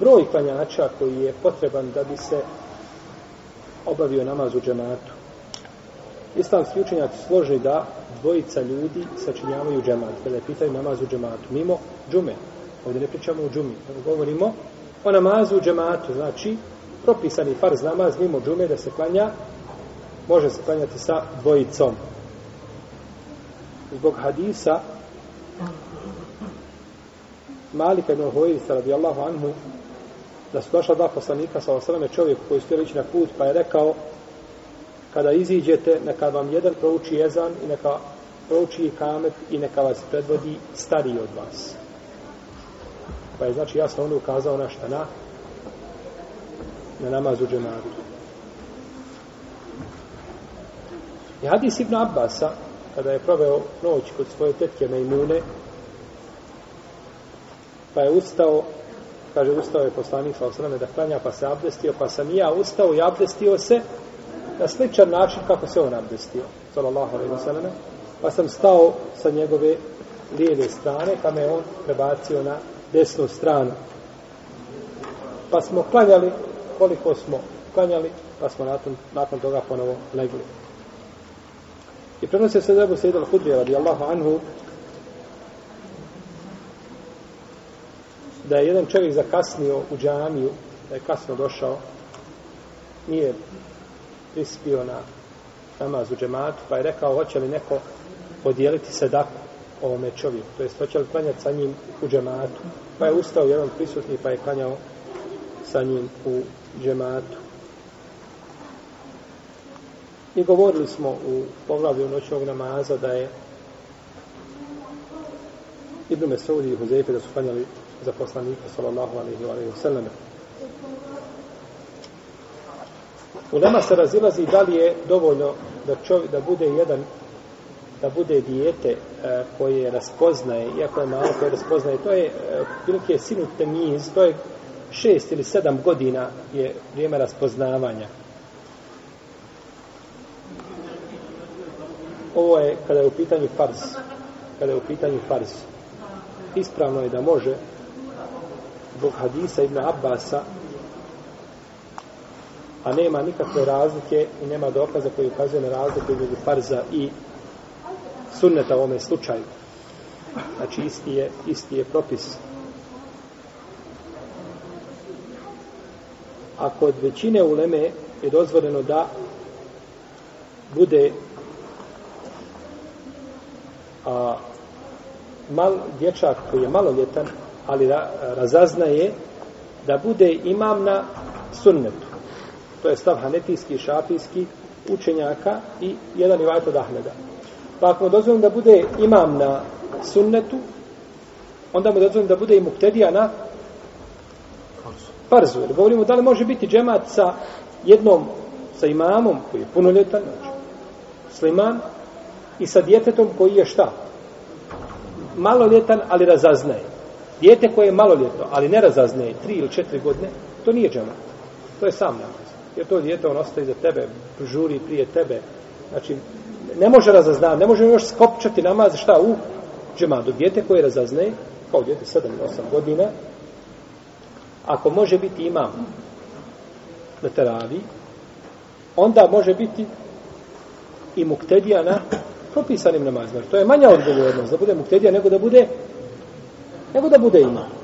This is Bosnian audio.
broj klanjača koji je potreban da bi se obavio namaz u džematu. Islamski učenjaci složi da dvojica ljudi sačinjavaju džemat, kada je pitaju namaz u džematu, mimo džume. Ovdje ne pričamo o džumi, govorimo o namazu u džematu, znači propisani farz namaz mimo džume da se klanja, može se klanjati sa dvojicom. Zbog hadisa Malika ibn Huwaisa radijallahu anhu da su došla dva poslanika sa osrame čovjek koji stoji ići na put pa je rekao kada iziđete neka vam jedan prouči jezan i neka prouči kamet i neka vas predvodi stariji od vas. Pa je znači jasno on ukazao na šta na na namazu džematu. I hadis Ibn Abbasa, kada je proveo noć kod svoje tetke Mejmune, pa je ustao, kaže, ustao je poslanik sa osrame da klanja, pa se abdestio, pa sam i ja ustao i abdestio se na sličan način kako se on abdestio, sallallahu alaihi wa pa sam stao sa njegove lijeve strane, pa me on prebacio na desnu stranu. Pa smo klanjali koliko smo klanjali, pa smo nakon, nakon toga ponovo legli. I prenosio se Zebu Sejid al-Hudri, radijallahu anhu, da je jedan čovjek zakasnio u džamiju, da je kasno došao, nije prispio na namaz u džematu, pa je rekao, hoće li neko podijeliti sedaku ovome čovjeku, to jest hoće li klanjati sa njim u džematu. Pa je ustao jedan prisutni, pa je klanjao sa njim u džematu. I govorili smo u poglavlju noćnog namaza da je Ibn Mesudi i Huzefe da su klanjali za poslanika sallallahu alaihi wa alaihi wa sallam. Ulema se razilazi da li je dovoljno da, čovjek, da bude jedan da bude dijete e, koje raspoznaje, iako je malo koje raspoznaje, to je e, prilike sinu temiz, to je šest ili sedam godina je vrijeme raspoznavanja. Ovo je kada je u pitanju farz. Kada je u pitanju farz. Ispravno je da može zbog hadisa Ibn Abbasa a nema nikakve razlike i nema dokaza koji ukazuje na razliku između farza i sunneta u ovome slučaju. Znači isti je, isti je propis. A kod većine uleme je dozvoljeno da bude a, mal, dječak koji je maloljetan, ali ra, razaznaje da bude imam na sunnetu. To je stav hanetijski, šafijski, učenjaka i jedan ivajt od Ahmeda. Pa ako mu dozvolim da bude imam na sunnetu, onda mu dozvolim da bude i muktedija na farzu. Jer govorimo da li može biti džemat sa jednom, sa imamom koji je punoljetan, znači, sliman, i sa djetetom koji je šta? Maloljetan, ali razaznaje. Dijete koje je maloljetno, ali ne razazne tri ili četiri godine, to nije džemat. To je sam namaz. Jer to dijete, on ostaje za tebe, žuri prije tebe. Znači, ne može razaznati, ne može još skopčati namaz, šta, u džematu. Dijete koje razazne, kao dijete 7 ili 8 godina, ako može biti imam na teravi, onda može biti i muktedija na propisanim namazima. To je manja odgovornost da bude muktedija nego da bude nego da bude imam.